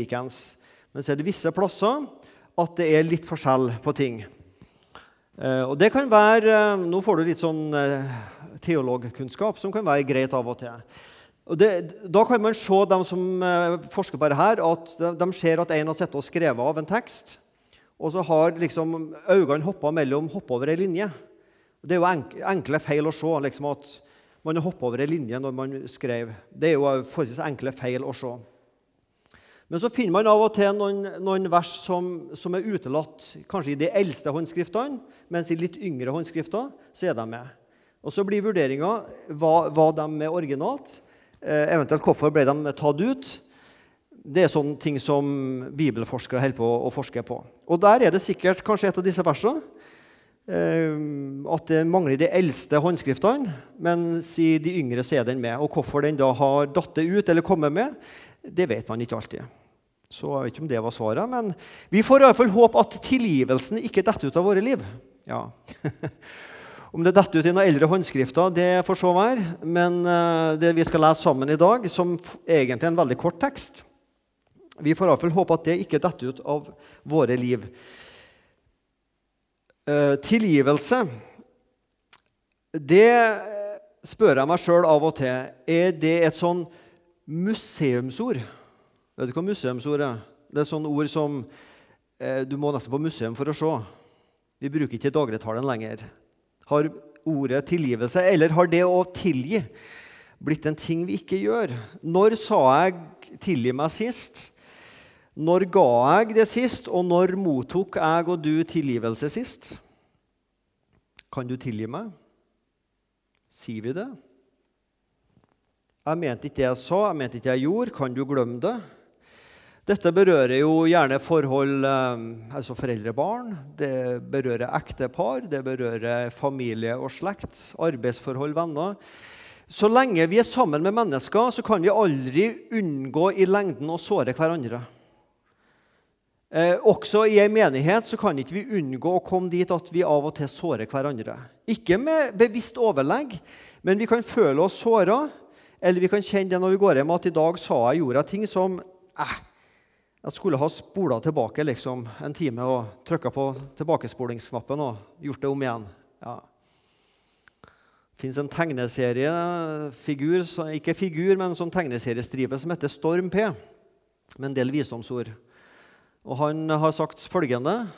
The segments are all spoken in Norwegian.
likens. Men så er det visse plasser at det er litt forskjell på ting. Eh, og det kan være, eh, Nå får du litt sånn eh, teologkunnskap som kan være greit av og til. Og det, da kan man se, de som forsker på dette, at de, ser at en har sittet og skrevet av en tekst, og så har liksom øynene hoppa mellom hoppa over ei linje. Det er jo enkle feil å se. liksom at man har hoppa over ei linje når man skrev. Det er jo forholdsvis enkle feil å se. Men så finner man av og til noen, noen vers som, som, er utelatt, kanskje i de eldste håndskriftene, mens i litt yngre håndskrifter så er de med. Og Så blir vurderinga var, hva de er originalt, eh, eventuelt hvorfor ble de tatt ut. Det er sånne ting som bibelforskere holder på å forske på. Og Der er det sikkert kanskje et av disse versene eh, at det mangler de eldste håndskriftene, mens i de yngre så er den med. Og Hvorfor den da har datt ut eller kommet med, det vet man ikke alltid. Så jeg vet ikke om det var svaret, men vi får i hvert fall håpe at tilgivelsen ikke detter ut av våre liv. Ja. om det detter ut i noen eldre håndskrifter, det får så være. Men uh, det vi skal lese sammen i dag, som egentlig er en veldig kort tekst Vi får i hvert fall håpe at det ikke detter ut av våre liv. Uh, tilgivelse Det spør jeg meg sjøl av og til. Er det et sånn museumsord? Vet du hva museumsord er? Det er sånne ord som eh, du må nesten på museum for å se. Vi bruker ikke dagligtalen lenger. Har ordet tilgivelse, eller har det å tilgi, blitt en ting vi ikke gjør? Når sa jeg 'tilgi meg' sist? Når ga jeg det sist, og når mottok jeg og du tilgivelse sist? Kan du tilgi meg? Sier vi det? Jeg mente ikke det jeg sa, jeg mente ikke det jeg gjorde. Kan du glemme det? Dette berører jo gjerne forhold eh, altså foreldre-barn, det berører ektepar, det berører familie og slekt, arbeidsforhold, venner. Så lenge vi er sammen med mennesker, så kan vi aldri unngå i lengden å såre hverandre. Eh, også i en menighet så kan ikke vi unngå å komme dit at vi av og til sårer hverandre. Ikke med bevisst overlegg, men vi kan føle oss såra, eller vi kan kjenne det når vi går hjem at i dag sa jeg gjorde ting som eh, jeg skulle ha spola tilbake liksom, en time og trykka på tilbakespolingsknappen og gjort det om igjen. Ja. Det fins en tegneseriefigur, ikke figur, men en tegneseriestripe som heter Storm P, med en del visdomsord. Og Han har sagt følgende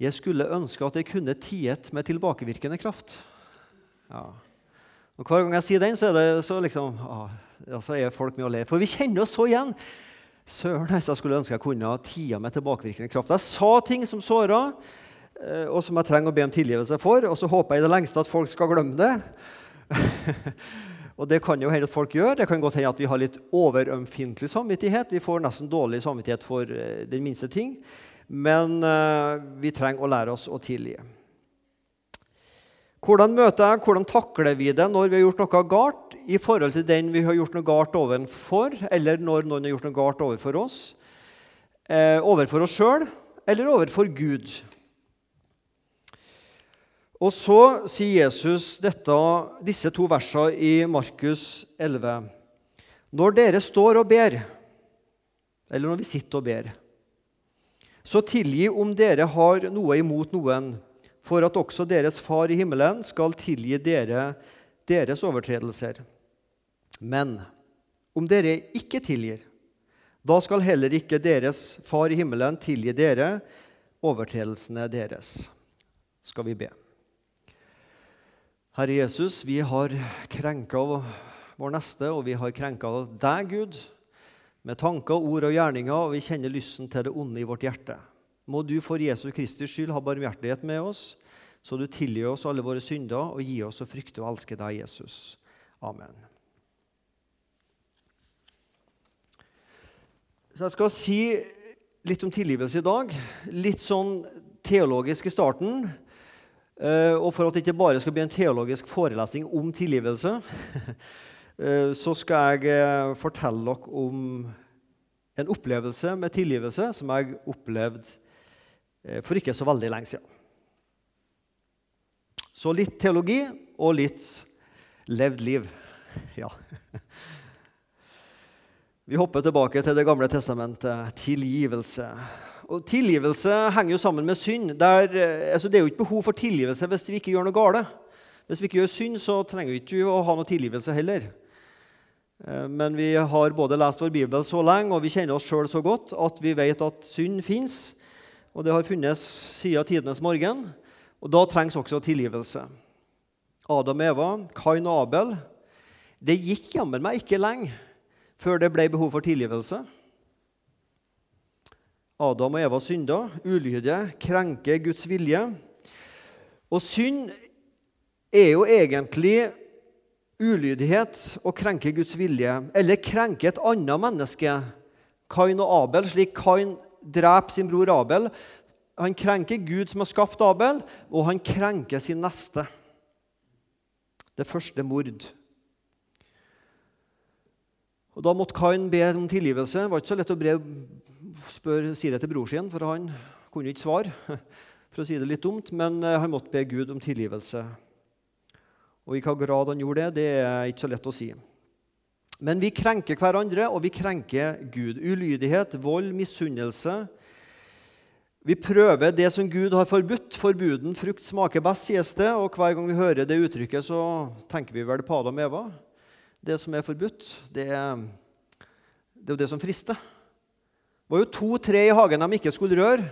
Jeg skulle ønske at jeg kunne tiet med tilbakevirkende kraft. Ja. Og Hver gang jeg sier den, så er, det, så liksom, ja, så er folk med og ler. For vi kjenner oss så igjen. Søren, jeg skulle ønske jeg kunne ha tida med tilbakevirkende kraft. Jeg sa ting som såra, eh, og som jeg trenger å be om tilgivelse for. Og så håper jeg i det lengste at folk skal glemme det. og det kan jo hende at folk gjør. Det kan godt hende at vi har litt overømfintlig samvittighet. Vi får nesten dårlig samvittighet for eh, den minste ting. Men uh, vi trenger å lære oss å tilgi. Hvordan møter jeg, hvordan takler vi det når vi har gjort noe galt i forhold til den vi har gjort noe galt overfor, eller når noen har gjort noe galt overfor oss? Eh, overfor oss sjøl eller overfor Gud? Og så sier Jesus dette, disse to versene i Markus 11. Når dere står og ber, eller når vi sitter og ber, så tilgi om dere har noe imot noen for at også deres Far i himmelen skal tilgi dere deres overtredelser. Men om dere ikke tilgir, da skal heller ikke deres Far i himmelen tilgi dere overtredelsene deres. Skal vi be. Herre Jesus, vi har krenka vår neste, og vi har krenka deg, Gud, med tanker, ord og gjerninger, og vi kjenner lysten til det onde i vårt hjerte. Må du for Jesu Kristi skyld ha barmhjertighet med oss, så du tilgir oss alle våre synder og gir oss å frykte og elske deg, Jesus. Amen. Så Jeg skal si litt om tilgivelse i dag. Litt sånn teologisk i starten. Eh, og for at det ikke bare skal bli en teologisk forelesning om tilgivelse, eh, så skal jeg eh, fortelle dere om en opplevelse med tilgivelse som jeg opplevde for ikke så veldig lenge siden. Så litt teologi og litt levd liv. Ja. Vi hopper tilbake til Det gamle testamentet. Tilgivelse. Og Tilgivelse henger jo sammen med synd. Der, eh, altså det er jo ikke behov for tilgivelse hvis vi ikke gjør noe galt. Hvis vi ikke gjør synd, så trenger vi ikke å ha noe tilgivelse heller. Eh, men vi har både lest vår bibel så lenge og vi kjenner oss sjøl så godt at vi vet at synd fins. Og det har funnes siden tidenes morgen. Og da trengs også tilgivelse. Adam og Eva, Kain og Abel. Det gikk jammen meg ikke lenge før det ble behov for tilgivelse. Adam og Eva synda, ulydige, krenker Guds vilje. Og synd er jo egentlig ulydighet og krenker Guds vilje, eller krenker et annet menneske. Kain og Abel, slik Kain dreper sin bror Abel. Han krenker Gud som har skapt Abel, og han krenker sin neste. Det første mord. Og Da måtte Kain be om tilgivelse. Det var ikke så lett å brev, spør, si det til bror sin, for han kunne ikke svare, for å si det litt dumt. Men eh, han måtte be Gud om tilgivelse. Og I hva grad han gjorde det, det er ikke så lett å si. Men vi krenker hverandre, og vi krenker Gud. Ulydighet, vold, misunnelse. Vi prøver det som Gud har forbudt. Forbuden frukt smaker best, sies det. Og hver gang vi hører det uttrykket, så tenker vi vel på Adam og Eva. Det som er forbudt, det det er jo det som frister. Det var jo to-tre i hagen de ikke skulle røre,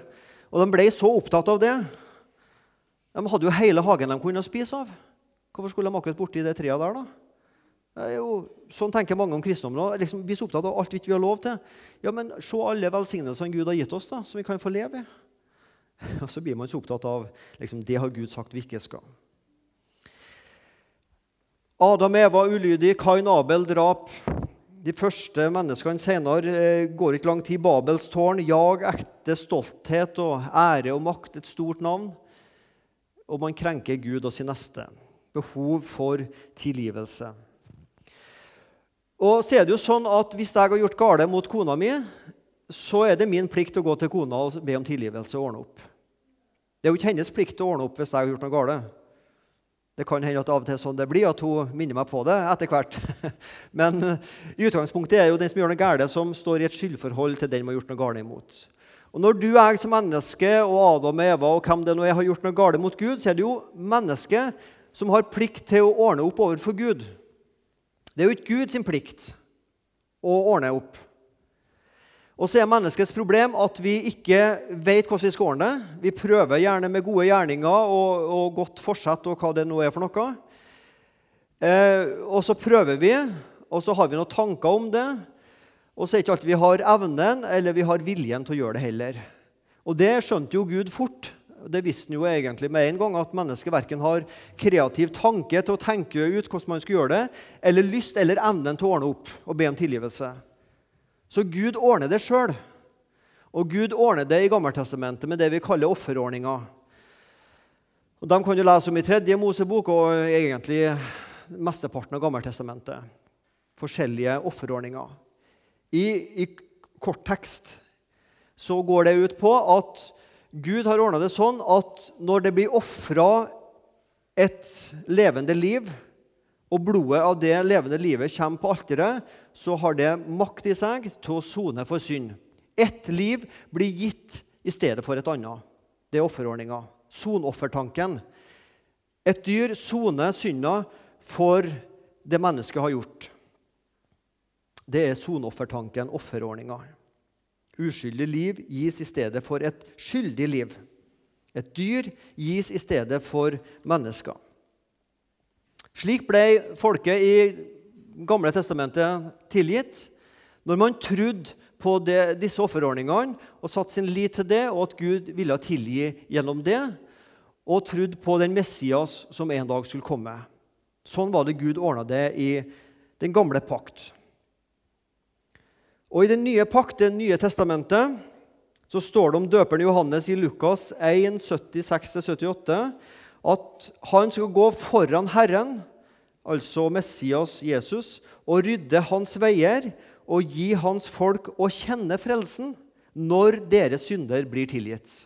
og de ble så opptatt av det. De hadde jo hele hagen de kunne spise av. Hvorfor skulle de akkurat borti det treet der, da? Jo, sånn tenker mange om kristendommen. Liksom, er så opptatt av alt vi ikke har lov til. Ja, men Se alle velsignelsene Gud har gitt oss, da, som vi kan få leve i. Og så blir man så opptatt av liksom, det har Gud sagt vi ikke skal. Adam Eva ulydig, Kain Abel drap. De første menneskene senere eh, går ikke lang tid. Babels tårn, jag, ekte stolthet og ære og makt, et stort navn. Og man krenker Gud og sin neste. Behov for tilgivelse. Og så er det jo sånn at Hvis jeg har gjort gale mot kona mi, så er det min plikt å gå til kona og be om tilgivelse og ordne opp. Det er jo ikke hennes plikt å ordne opp hvis jeg har gjort noe galt. Det kan hende at av og til sånn det blir, at hun minner meg på det etter hvert. Men eh, i utgangspunktet er jo den som gjør noe galt, som står i et skyldforhold til den man har gjort noe galt imot. Og Når du jeg som menneske og Adam og Eva og hvem det nå er, har gjort noe galt mot Gud, så er det jo mennesket som har plikt til å ordne opp overfor Gud. Det er jo ikke Guds plikt å ordne opp. Og så er menneskets problem at vi ikke vet hvordan vi skal ordne det. Vi prøver gjerne med gode gjerninger og, og godt forsett og hva det nå er for noe. Eh, og så prøver vi, og så har vi noen tanker om det. Og så er ikke alltid vi har evnen eller vi har viljen til å gjøre det heller. Og det skjønte jo Gud fort. Det visste han jo egentlig med en gang, at mennesket verken har kreativ tanke til å tenke ut hvordan man skal gjøre det, eller lyst eller evnen til å ordne opp og be om tilgivelse. Så Gud ordner det sjøl. Og Gud ordner det i Gammeltestamentet med det vi kaller offerordninga. De kan du lese om i tredje Mosebok og egentlig mesteparten av Gammeltestamentet. Forskjellige offerordninger. I, I kort tekst så går det ut på at Gud har ordna det sånn at når det blir ofra et levende liv og blodet av det levende livet kommer på alteret, så har det makt i seg til å sone for synd. Ett liv blir gitt i stedet for et annet. Det er offerordninga. Sonoffertanken. Et dyr soner synda for det mennesket har gjort. Det er sonoffertanken, offerordninga. Uskyldig liv gis i stedet for et skyldig liv. Et dyr gis i stedet for mennesker. Slik ble folket i Gamle testamentet tilgitt. Når man trodde på det, disse offerordningene og satte sin lit til det, og at Gud ville tilgi gjennom det, og trodde på den Messias som en dag skulle komme. Sånn var det Gud ordna det i den gamle pakt. Og I den nye pakt, det nye testamentet, så står det om døperen Johannes i Lukas 1, 76-78 at han skal gå foran Herren, altså Messias Jesus, og rydde hans veier og gi hans folk å kjenne frelsen når deres synder blir tilgitt.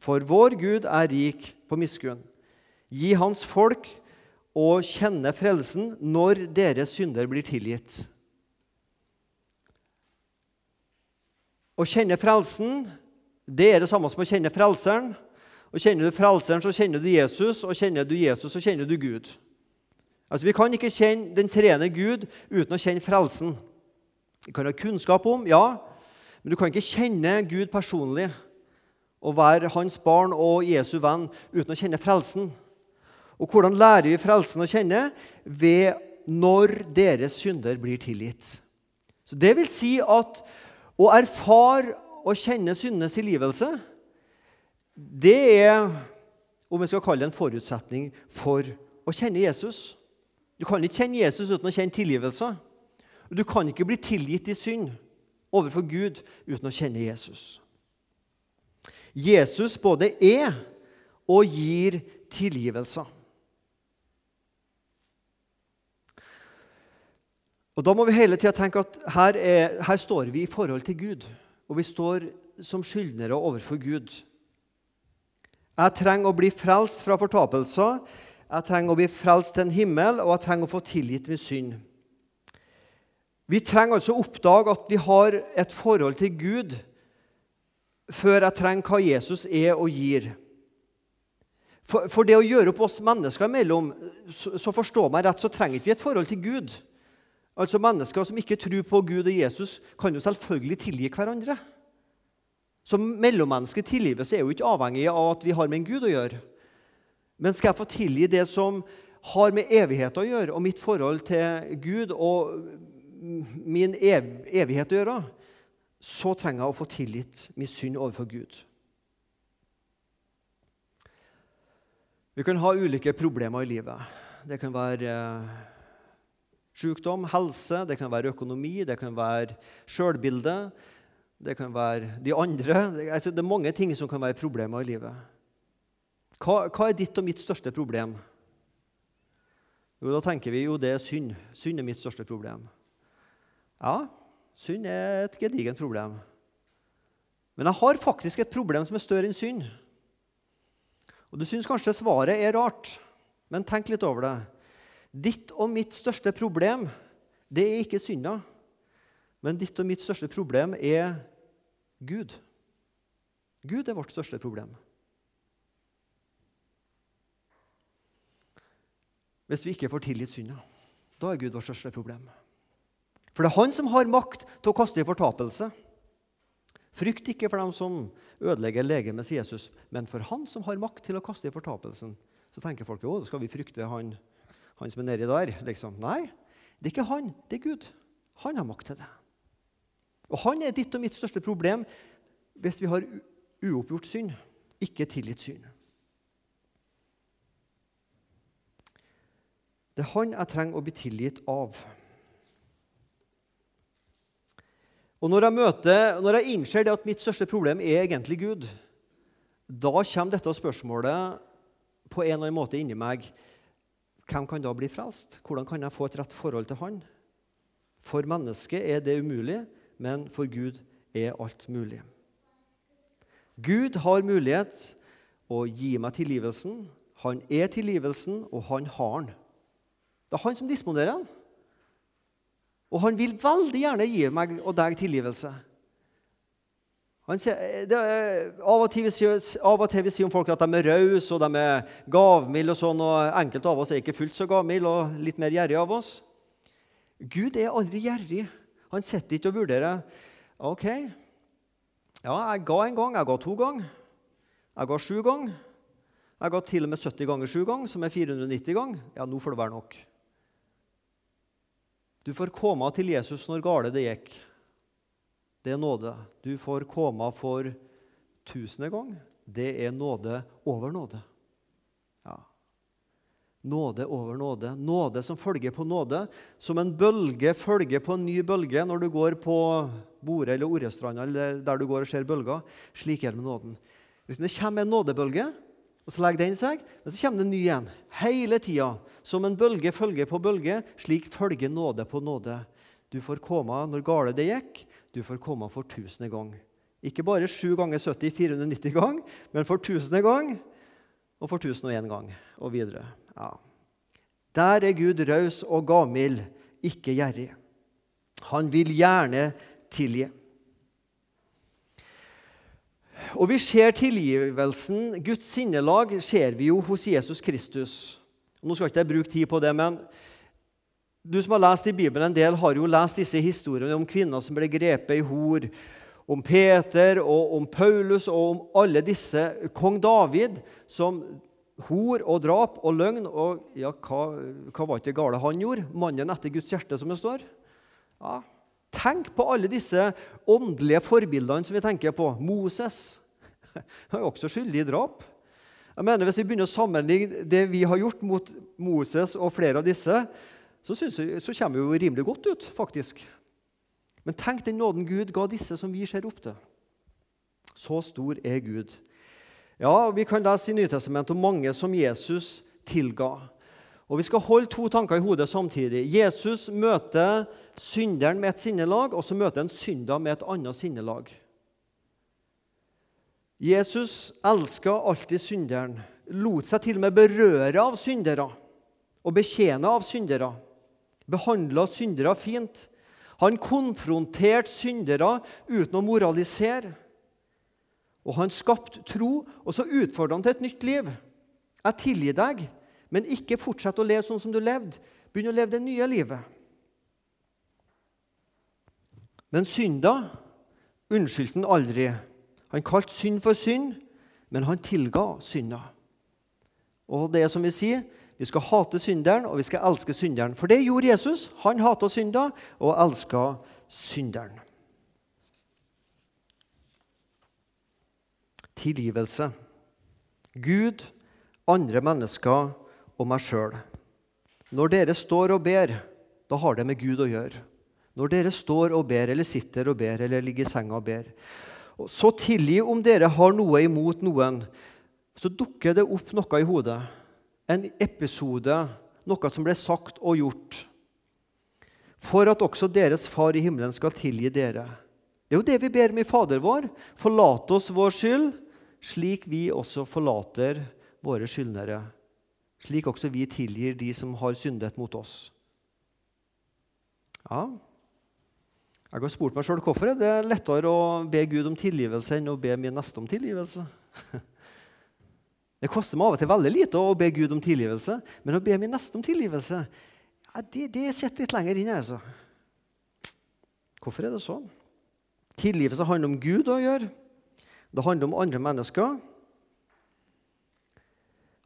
For vår Gud er rik på miskunn. Gi hans folk å kjenne frelsen når deres synder blir tilgitt. Å kjenne frelsen, det er det samme som å kjenne frelseren. Og Kjenner du frelseren, så kjenner du Jesus, og kjenner du Jesus, så kjenner du Gud. Altså, Vi kan ikke kjenne den trene Gud uten å kjenne frelsen. Vi kan ha kunnskap om, ja, men du kan ikke kjenne Gud personlig og være hans barn og Jesu venn uten å kjenne frelsen. Og hvordan lærer vi frelsen å kjenne? Ved når deres synder blir tilgitt. Så Det vil si at å erfare og kjenne syndenes tilgivelse, det er om vi skal kalle det en forutsetning for å kjenne Jesus. Du kan ikke kjenne Jesus uten å kjenne tilgivelse. Du kan ikke bli tilgitt i synd overfor Gud uten å kjenne Jesus. Jesus både er og gir tilgivelser. Og Da må vi hele tida tenke at her, er, her, står vi i forhold til Gud. Og vi står som skyldnere overfor Gud. Jeg trenger å bli frelst fra fortapelser. Jeg trenger å bli frelst til en himmel, og jeg trenger å få tilgitt min synd. Vi trenger altså å oppdage at vi har et forhold til Gud før jeg trenger hva Jesus er og gir. For, for det å gjøre opp oss mennesker imellom, så, så forstå meg rett, så trenger vi et forhold til Gud. Altså Mennesker som ikke tror på Gud og Jesus, kan jo selvfølgelig tilgi hverandre. Så mellommenneske tilgivelse er jo ikke avhengig av at vi har med en Gud å gjøre. Men skal jeg få tilgi det som har med evighet å gjøre, og mitt forhold til Gud og min ev evighet å gjøre, så trenger jeg å få tilgitt min synd overfor Gud. Vi kan ha ulike problemer i livet. Det kan være eh, Sykdom, helse, det kan være økonomi, det kan være sjølbilde, det kan være de andre. Altså, det er mange ting som kan være problemer i livet. Hva, hva, er ditt og mitt største problem? Jo, Da tenker vi jo det er synd. Synd er mitt største problem. Ja, synd er et gedigent problem. Men jeg har faktisk et problem som er større enn synd. Og Du syns kanskje svaret er rart, men tenk litt over det. Ditt og mitt største problem, det er ikke synda. Men ditt og mitt største problem er Gud. Gud er vårt største problem. Hvis vi ikke får tilgitt synda, da er Gud vårt største problem. For det er Han som har makt til å kaste i fortapelse. Frykt ikke for dem som ødelegger legemet, sier Jesus, men for Han som har makt til å kaste i fortapelsen. Så tenker folk jo, skal vi frykte han han som er nedi der. liksom. Nei, det er ikke han. Det er Gud. Han har makt til det. Og han er ditt og mitt største problem hvis vi har uoppgjort synd, ikke tilgitt synd. Det er han jeg trenger å bli tilgitt av. Og Når jeg møter, når jeg innser det at mitt største problem er egentlig Gud, da kommer dette spørsmålet på en eller annen måte inni meg hvem kan da bli frelst? Hvordan kan jeg få et rett forhold til Han? For mennesket er det umulig, men for Gud er alt mulig. Gud har mulighet å gi meg tilgivelsen. Han er tilgivelsen, og han har den. Det er han som disponerer den. Og han vil veldig gjerne gi meg og deg tilgivelse. Sier, eh, er, av, og til, av og til vi sier om folk at de er rause og de er gavmilde. og sånn, og Enkelte av oss er ikke fullt så gavmilde og litt mer gjerrige av oss. Gud er aldri gjerrig. Han sitter ikke og vurderer. OK, ja, jeg ga en gang, jeg ga to ganger, jeg ga sju ganger. Jeg ga til og med 70 ganger sju ganger, som er 490 ganger. Ja, nå får det være nok. Du får komme til Jesus når gale det gikk det er nåde. Du får komme for tusende gang. Det er nåde over nåde. Nåde over nåde. Nåde som følger på nåde. Som en bølge følger på en ny bølge når du går på Bore eller Orestranda eller der du går og ser bølger. Slik er det med nåden. Hvis det kommer en nådebølge, og så legger den seg, men så kommer det en ny igjen. Hele tida. Som en bølge følger på bølge. Slik følger nåde på nåde. Du får komme når gale det gikk, du får komme for tusende gang. Ikke bare 7 ganger 70, 490 gang, men for tusende gang og for 1001 gang og videre. Ja. Der er Gud raus og gavmild, ikke gjerrig. Han vil gjerne tilgi. Og vi ser tilgivelsen, Guds sinnelag, ser vi jo hos Jesus Kristus. Nå skal ikke jeg bruke tid på det, men du som har lest i Bibelen en del, har jo lest disse historiene om kvinner som ble grepet i hor, om Peter og om Paulus og om alle disse kong David som hor og drap og løgn. Og ja, hva, hva var ikke det gale han gjorde? Mannen etter Guds hjerte, som det står. Ja, Tenk på alle disse åndelige forbildene som vi tenker på. Moses han er også skyldig i drap. Jeg mener Hvis vi begynner å sammenligne det vi har gjort mot Moses og flere av disse, så, jeg, så kommer vi jo rimelig godt ut, faktisk. Men tenk den nåden Gud ga disse som vi ser opp til. Så stor er Gud. Ja, Vi kan lese i Nytestamentet om mange som Jesus tilga. Og Vi skal holde to tanker i hodet samtidig. Jesus møter synderen med et sinnelag, og så møter han synder med et annet sinnelag. Jesus elska alltid synderen, lot seg til og med berøre av syndere og betjene av syndere. Behandla syndere fint. Han konfronterte syndere uten å moralisere. Og han skapte tro, og så utfordret han til et nytt liv. Jeg tilgir deg, men ikke fortsett å leve sånn som du levde. Begynn å leve det nye livet. Men synda unnskyldte han aldri. Han kalte synd for synd, men han tilga synda. Og det er som vi sier, vi skal hate synderen, og vi skal elske synderen. For det gjorde Jesus. Han hata synda og elska synderen. Tilgivelse. Gud, andre mennesker og meg sjøl. Når dere står og ber, da har det med Gud å gjøre. Når dere står og ber, eller sitter og ber, eller ligger i senga og ber. Så tilgi om dere har noe imot noen. Så dukker det opp noe i hodet. En episode, noe som ble sagt og gjort. For at også deres Far i himmelen skal tilgi dere. Det er jo det vi ber om i Fader vår. Forlat oss vår skyld, slik vi også forlater våre skyldnere slik også vi tilgir de som har syndet mot oss. Ja, jeg har spurt meg sjøl hvorfor er det lettere å be Gud om tilgivelse enn å be min neste om tilgivelse. Det koster meg av og til veldig lite å be Gud om tilgivelse, men å be min neste om tilgivelse ja, det, det sitter litt lenger inne. Altså. Hvorfor er det sånn? Tilgivelse handler om Gud å gjøre. Det handler om andre mennesker.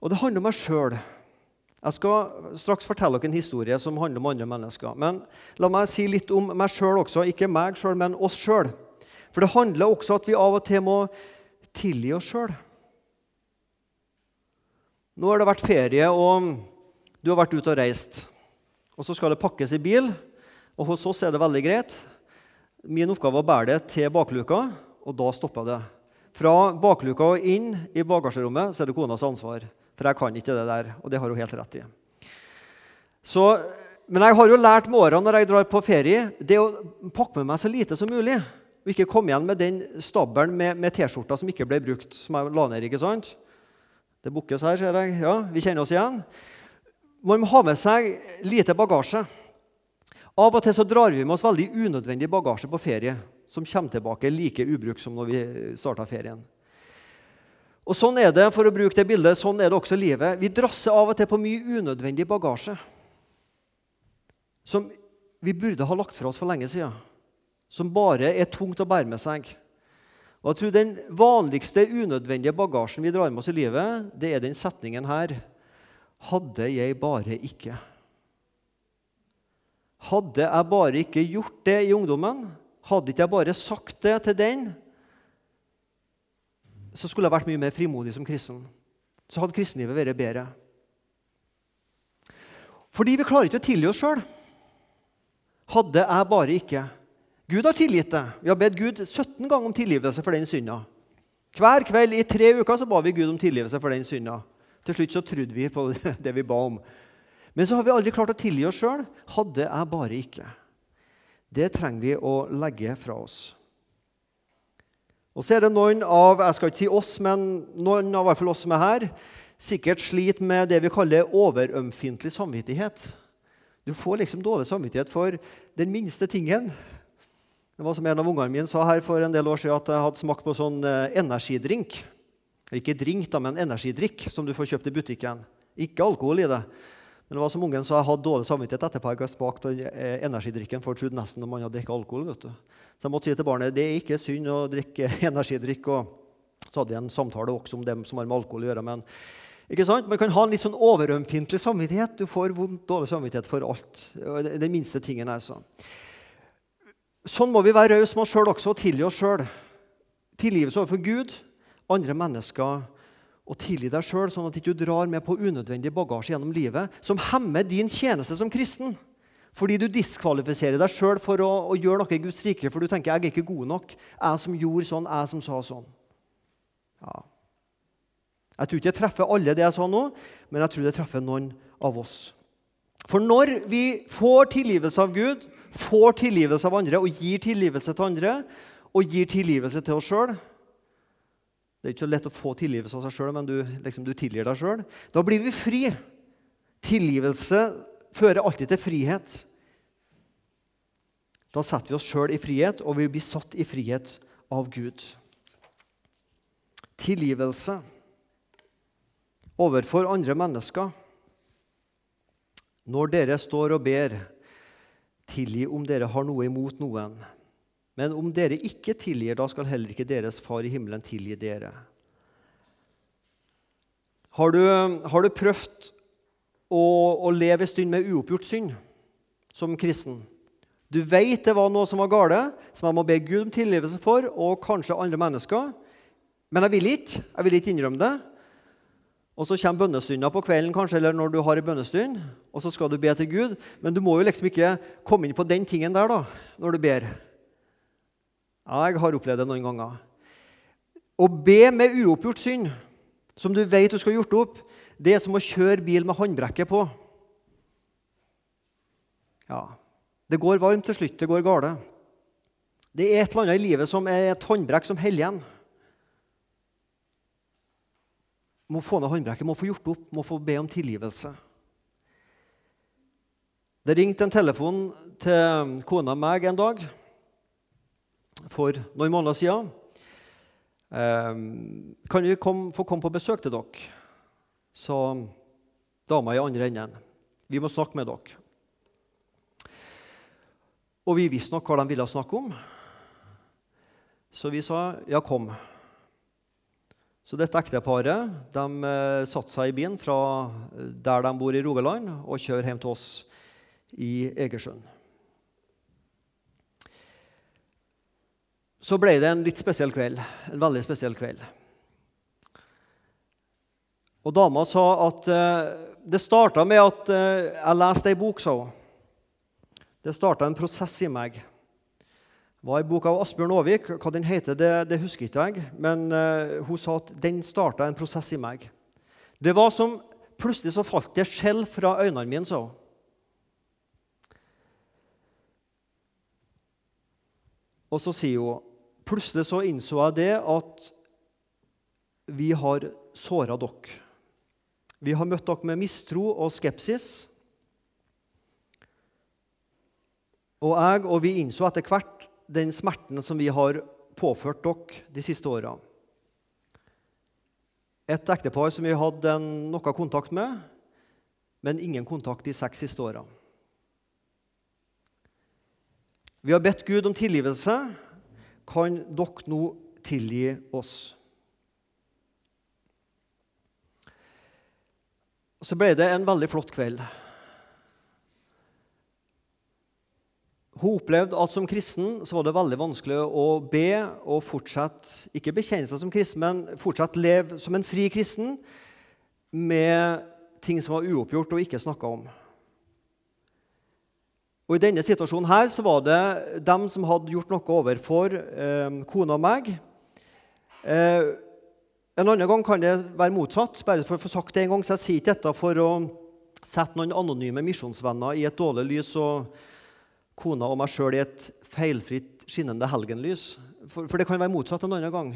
Og det handler om meg sjøl. Jeg skal straks fortelle dere en historie som handler om andre mennesker. Men la meg si litt om meg sjøl også. Ikke meg sjøl, men oss sjøl. For det handler også om at vi av og til må tilgi oss sjøl. Nå har det vært ferie, og du har vært ute og reist. Og så skal det pakkes i bil, og hos oss er det veldig greit. Min oppgave var å bære det til bakluka, og da stopper det. Fra bakluka og inn i bagasjerommet så er det konas ansvar. For jeg kan ikke det der, og det har hun helt rett i. Så, men jeg har jo lært med årene når jeg drar på ferie, det å pakke med meg så lite som mulig. Og ikke komme igjen med den stabelen med, med T-skjorta som ikke ble brukt, som jeg la ned. ikke sant? Det bukkes her, ser jeg. Ja, Vi kjenner oss igjen. Man må ha med seg lite bagasje. Av og til så drar vi med oss veldig unødvendig bagasje på ferie, som kommer tilbake like ubrukt som når vi starta ferien. Og Sånn er det for å bruke det bildet, sånn er det også livet. Vi drasser av og til på mye unødvendig bagasje som vi burde ha lagt fra oss for lenge siden. Som bare er tungt å bære med seg. Og jeg tror Den vanligste unødvendige bagasjen vi drar med oss i livet, det er den setningen her Hadde jeg bare ikke. Hadde jeg bare ikke gjort det i ungdommen, hadde ikke jeg bare sagt det til den, så skulle jeg vært mye mer frimodig som kristen. Så hadde kristenlivet vært bedre. Fordi vi klarer ikke å tilgi oss sjøl. Hadde jeg bare ikke. Gud har tilgitt det. Vi har bedt Gud 17 ganger om tilgivelse for den synda. Hver kveld i tre uker så ba vi Gud om tilgivelse for den synda. Til slutt så trodde vi på det vi ba om. Men så har vi aldri klart å tilgi oss sjøl. Hadde jeg bare ikke. Det trenger vi å legge fra oss. Og så er det noen av jeg skal ikke si oss, men noen av hvert fall oss som er her, sikkert sliter med det vi kaller overømfintlig samvittighet. Du får liksom dårlig samvittighet for den minste tingen. Det var som En av ungene mine sa her for en del år siden at jeg hadde smakt på sånn eh, energidrink. Ikke drink, da, men energidrikk som du får kjøpt i butikken. Ikke alkohol i det. Men det var som ungen sa, jeg hadde dårlig samvittighet etterpå jeg hadde smakt eh, energidrikken. for jeg trodde nesten man hadde drukket alkohol. vet du. Så jeg måtte si til barnet det er ikke synd å drikke energidrikk. og Så hadde vi en samtale også om dem som har med alkohol å gjøre. men ikke sant? Man kan ha en litt sånn overømfintlig samvittighet. Du får vondt, dårlig samvittighet for alt. Den minste tingen altså. Sånn må vi være rause med oss sjøl også, og tilgi oss sjøl. Tilgivelse overfor Gud, andre mennesker og tilgi deg sjøl, sånn at du ikke drar med på unødvendig bagasje gjennom livet som hemmer din tjeneste som kristen. Fordi du diskvalifiserer deg sjøl for å, å, gjøre noe i Guds rike. For du tenker 'jeg er ikke god nok'. Jeg som gjorde sånn, jeg som sa sånn. Ja. Jeg tror ikke jeg treffer alle, det jeg sa nå, men jeg tror det treffer noen av oss. For når vi får tilgivelse av Gud, får tilgivelse av andre og gir tilgivelse til andre og gir tilgivelse til oss sjøl Det er ikke så lett å få tilgivelse av seg sjøl, men du, liksom, du tilgir deg sjøl. Da blir vi fri. Tilgivelse fører alltid til frihet. Da setter vi oss sjøl i frihet, og vi blir satt i frihet av Gud. Tilgivelse overfor andre mennesker. Når dere står og ber, tilgi om dere har noe imot noen. Men om dere ikke tilgir, da skal heller ikke deres far i himmelen tilgi dere. Har du, har du prøvd å, å, leve en stund med uoppgjort synd som kristen? Du vet det var noe som var gale, som jeg må be Gud om tilgivelse for, og kanskje andre mennesker. Men jeg vil ikke. Jeg vil ikke innrømme det. Og så kommer bønnestunda på kvelden kanskje, eller når du har en bønnestund, og så skal du be til Gud. Men du må jo liksom ikke komme inn på den tingen der da, når du ber. Ja, jeg har opplevd det noen ganger. Å be med uoppgjort synd, som du vet du skal ha gjort opp, det er som å kjøre bil med håndbrekket på. Ja, Det går varmt til slutt. Det går gale. Det er et eller annet i livet som er et håndbrekk som holder igjen må få ned håndbrekket, må få gjort opp, må få be om tilgivelse. Det ringte en telefon til kona meg en dag for noen måneder siden. Eh, kan vi kom, få komme på besøk til dere? sa dama i andre enden. Vi må snakke med dere. Og vi visste nok hva de ville snakke om, så vi sa ja, kom. Så dette ekteparet de, eh, satte seg i bilen fra eh, der de bor i Rogaland, og kjører hjem til oss i Egersund. Så ble det en litt spesiell kveld. En veldig spesiell kveld. Og dama sa at eh, det starta med at jeg leste ei bok, sa hun. Det starta en prosess i meg var en bok av Asbjørn Aavik. Hva den heter, det, det husker ikke jeg. Men uh, hun sa at den starta en prosess i meg. Det var som Plutselig så falt det skjell fra øynene mine, sa hun. Og så sier hun plutselig så innså jeg det at vi har såra dere. Vi har møtt dere med mistro og skepsis. Og jeg og vi innså etter hvert den smerten som vi har påført dere de siste åra. Et ektepar som vi hadde noe kontakt med, men ingen kontakt de seks siste åra. Vi har bedt Gud om tilgivelse. Kan dere nå tilgi oss? Så ble det en veldig flott kveld. Hun opplevde at som kristen så var det veldig vanskelig å be og fortsette ikke bekjenne seg som kristen, men fortsatt leve som en fri kristen med ting som var uoppgjort og ikke snakka om. Og I denne situasjonen her så var det dem som hadde gjort noe overfor eh, kona og meg. Eh, en annen gang kan det være motsatt. bare for å få sagt det en gang, så Jeg sier ikke dette for å sette noen anonyme misjonsvenner i et dårlig lys. og kona og meg sjøl i et feilfritt, skinnende helgenlys. For, for, det kan være motsatt en annen gang.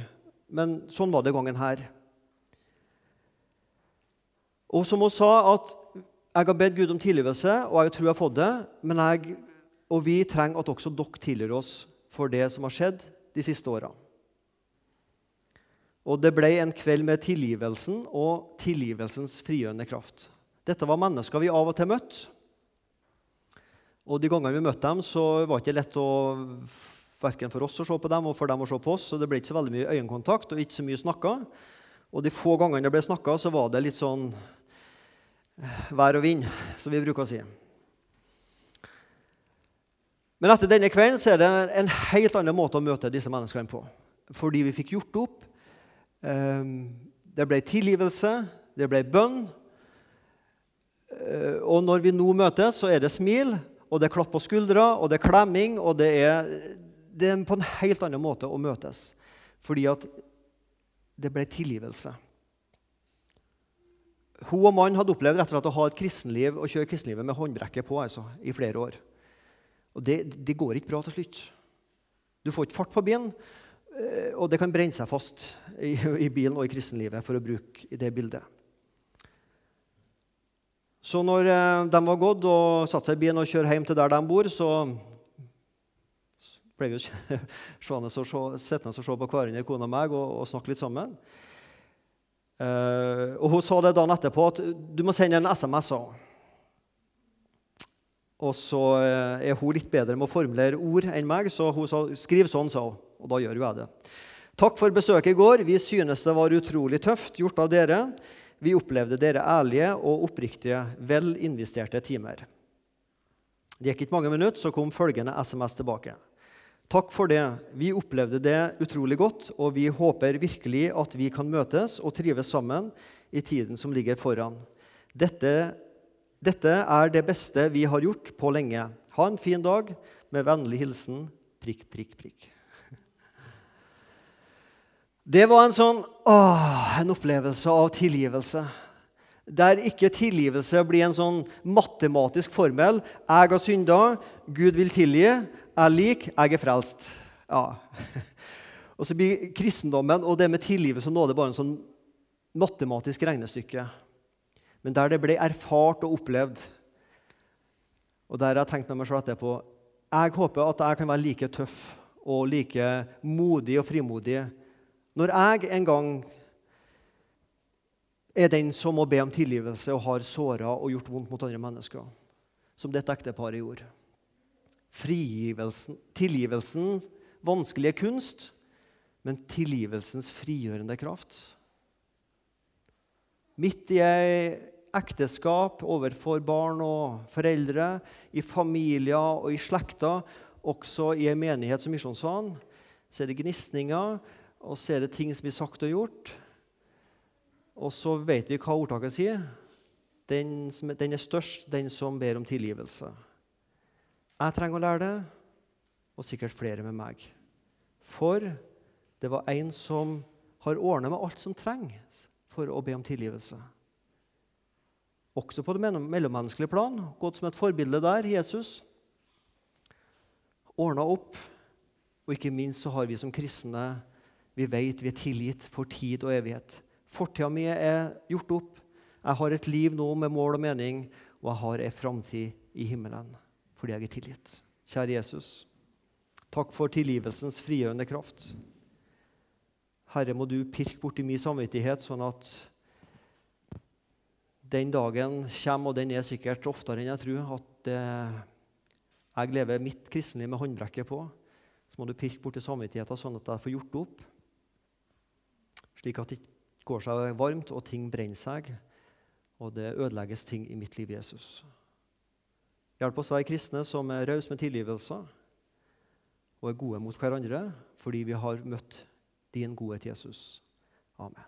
Men sånn var det gangen her. Og som hun sa, at jeg har bedt Gud om tilgivelse, og jeg tror jeg har fått det, men jeg og vi trenger at også dere tilgir oss for det som har skjedd de siste åra. Og det ble en kveld med tilgivelsen og tilgivelsens frigjørende kraft. Dette var mennesker vi av og til møtte. Og de gangene vi møtte dem, så var det ikke lett å verken for oss å se på dem og for dem å se på oss. Så det ble ikke så veldig mye øyekontakt og ikke så mye snakka. Og de få gangene det ble snakka, så var det litt sånn eh, vær og vind, som vi bruker å si. Men etter denne kvelden så er det en helt annen måte å møte disse menneskene på. Fordi vi fikk gjort opp. Ehm, det ble tilgivelse, det ble bønn. Eh, og når vi nå møtes, så er det smil, og det er klapp på skuldra, og det er klemming, og det er, det er på en helt annen måte å møtes. Fordi at det ble tilgivelse. Hun og mannen hadde opplevd rett og slett å ha et kristenliv og kjøre kristenlivet med håndbrekket på altså, i flere år. Og det, det, går ikke bra til slutt. Du får ikke fart på bilen, eh, og det kan brenne seg fast i, i bilen og i kristenlivet, for å bruke det bildet. Så når eh, de var gått og satte seg i bilen og kjørte hjem til der de bor, så ble vi sittende og se på hverandre, kona og meg, og, og snakke litt sammen. Uh, og Hun sa det dagen etterpå at du må sende en SMS. Og så uh, er hun litt bedre med å formulere ord enn meg, så hun sa skriv sånn, sa hun. Og da gjør jo jeg det. Takk for besøket i går. Vi synes det var utrolig tøft gjort av dere. Vi opplevde dere ærlige og oppriktige, vel investerte timer. Det gikk ikke mange minutter, så kom følgende SMS tilbake. Takk for det. Vi opplevde det utrolig godt, og vi håper virkelig at vi kan møtes og trives sammen i tiden som ligger foran. Dette, dette er det beste vi har gjort på lenge. Ha en fin dag. Med vennlig hilsen prikk, prikk, prikk. Det var en sånn åh, en opplevelse av tilgivelse. Der ikke tilgivelse blir en sånn matematisk formel. 'Jeg har synda, Gud vil tilgi. Jeg lik, jeg er frelst.' Ja. Og så blir kristendommen og det med tilgivelse og nåde bare en sånn matematisk regnestykke. Men der det ble erfart og opplevd, og der jeg har tenkt med meg selv etterpå Jeg håper at jeg kan være like tøff og like modig og frimodig når jeg en gang er den som må be om tilgivelse og har såra og gjort vondt mot andre mennesker, som dette ekteparet gjorde. Frigivelsen, tilgivelsens vanskelige kunst, men tilgivelsens frigjørende kraft. Midt i ekteskap overfor barn og foreldre, i familier og i slekter, også i en menighet som Misjonssalen, så er det gnisninger og så er det ting som blir sagt og gjort. Og så vet vi hva ordtaket sier. Den, som, den, er størst, den som ber om tilgivelse. Jeg trenger å lære det, og sikkert flere med meg. For det var en som har ordna med alt som trengs for å be om tilgivelse. Også på det mellommenneskelige plan, gått som et forbilde der, Jesus. Ordna opp. Og ikke minst så har vi som kristne vi vet vi er tilgitt for tid og evighet. Fortida mi er gjort opp. Jeg har et liv nå med mål og mening, og jeg har ei framtid i himmelen fordi jeg er tilgitt. Kjære Jesus, takk for tilgivelsens frigjørende kraft. Herre, må du pirke borti min samvittighet, sånn at den dagen kommer, og den er sikkert oftere enn jeg tror, at eh, jeg lever mitt kristenliv med håndbrekket på. Så må du pirke borti samvittigheten, sånn at jeg får gjort opp slik at det går seg varmt, og ting brenner seg, og det ødelegges ting i mitt liv, Jesus. Hjelp oss å være kristne som er rause med tilgivelser og er gode mot hverandre fordi vi har møtt din godhet, Jesus. Amen.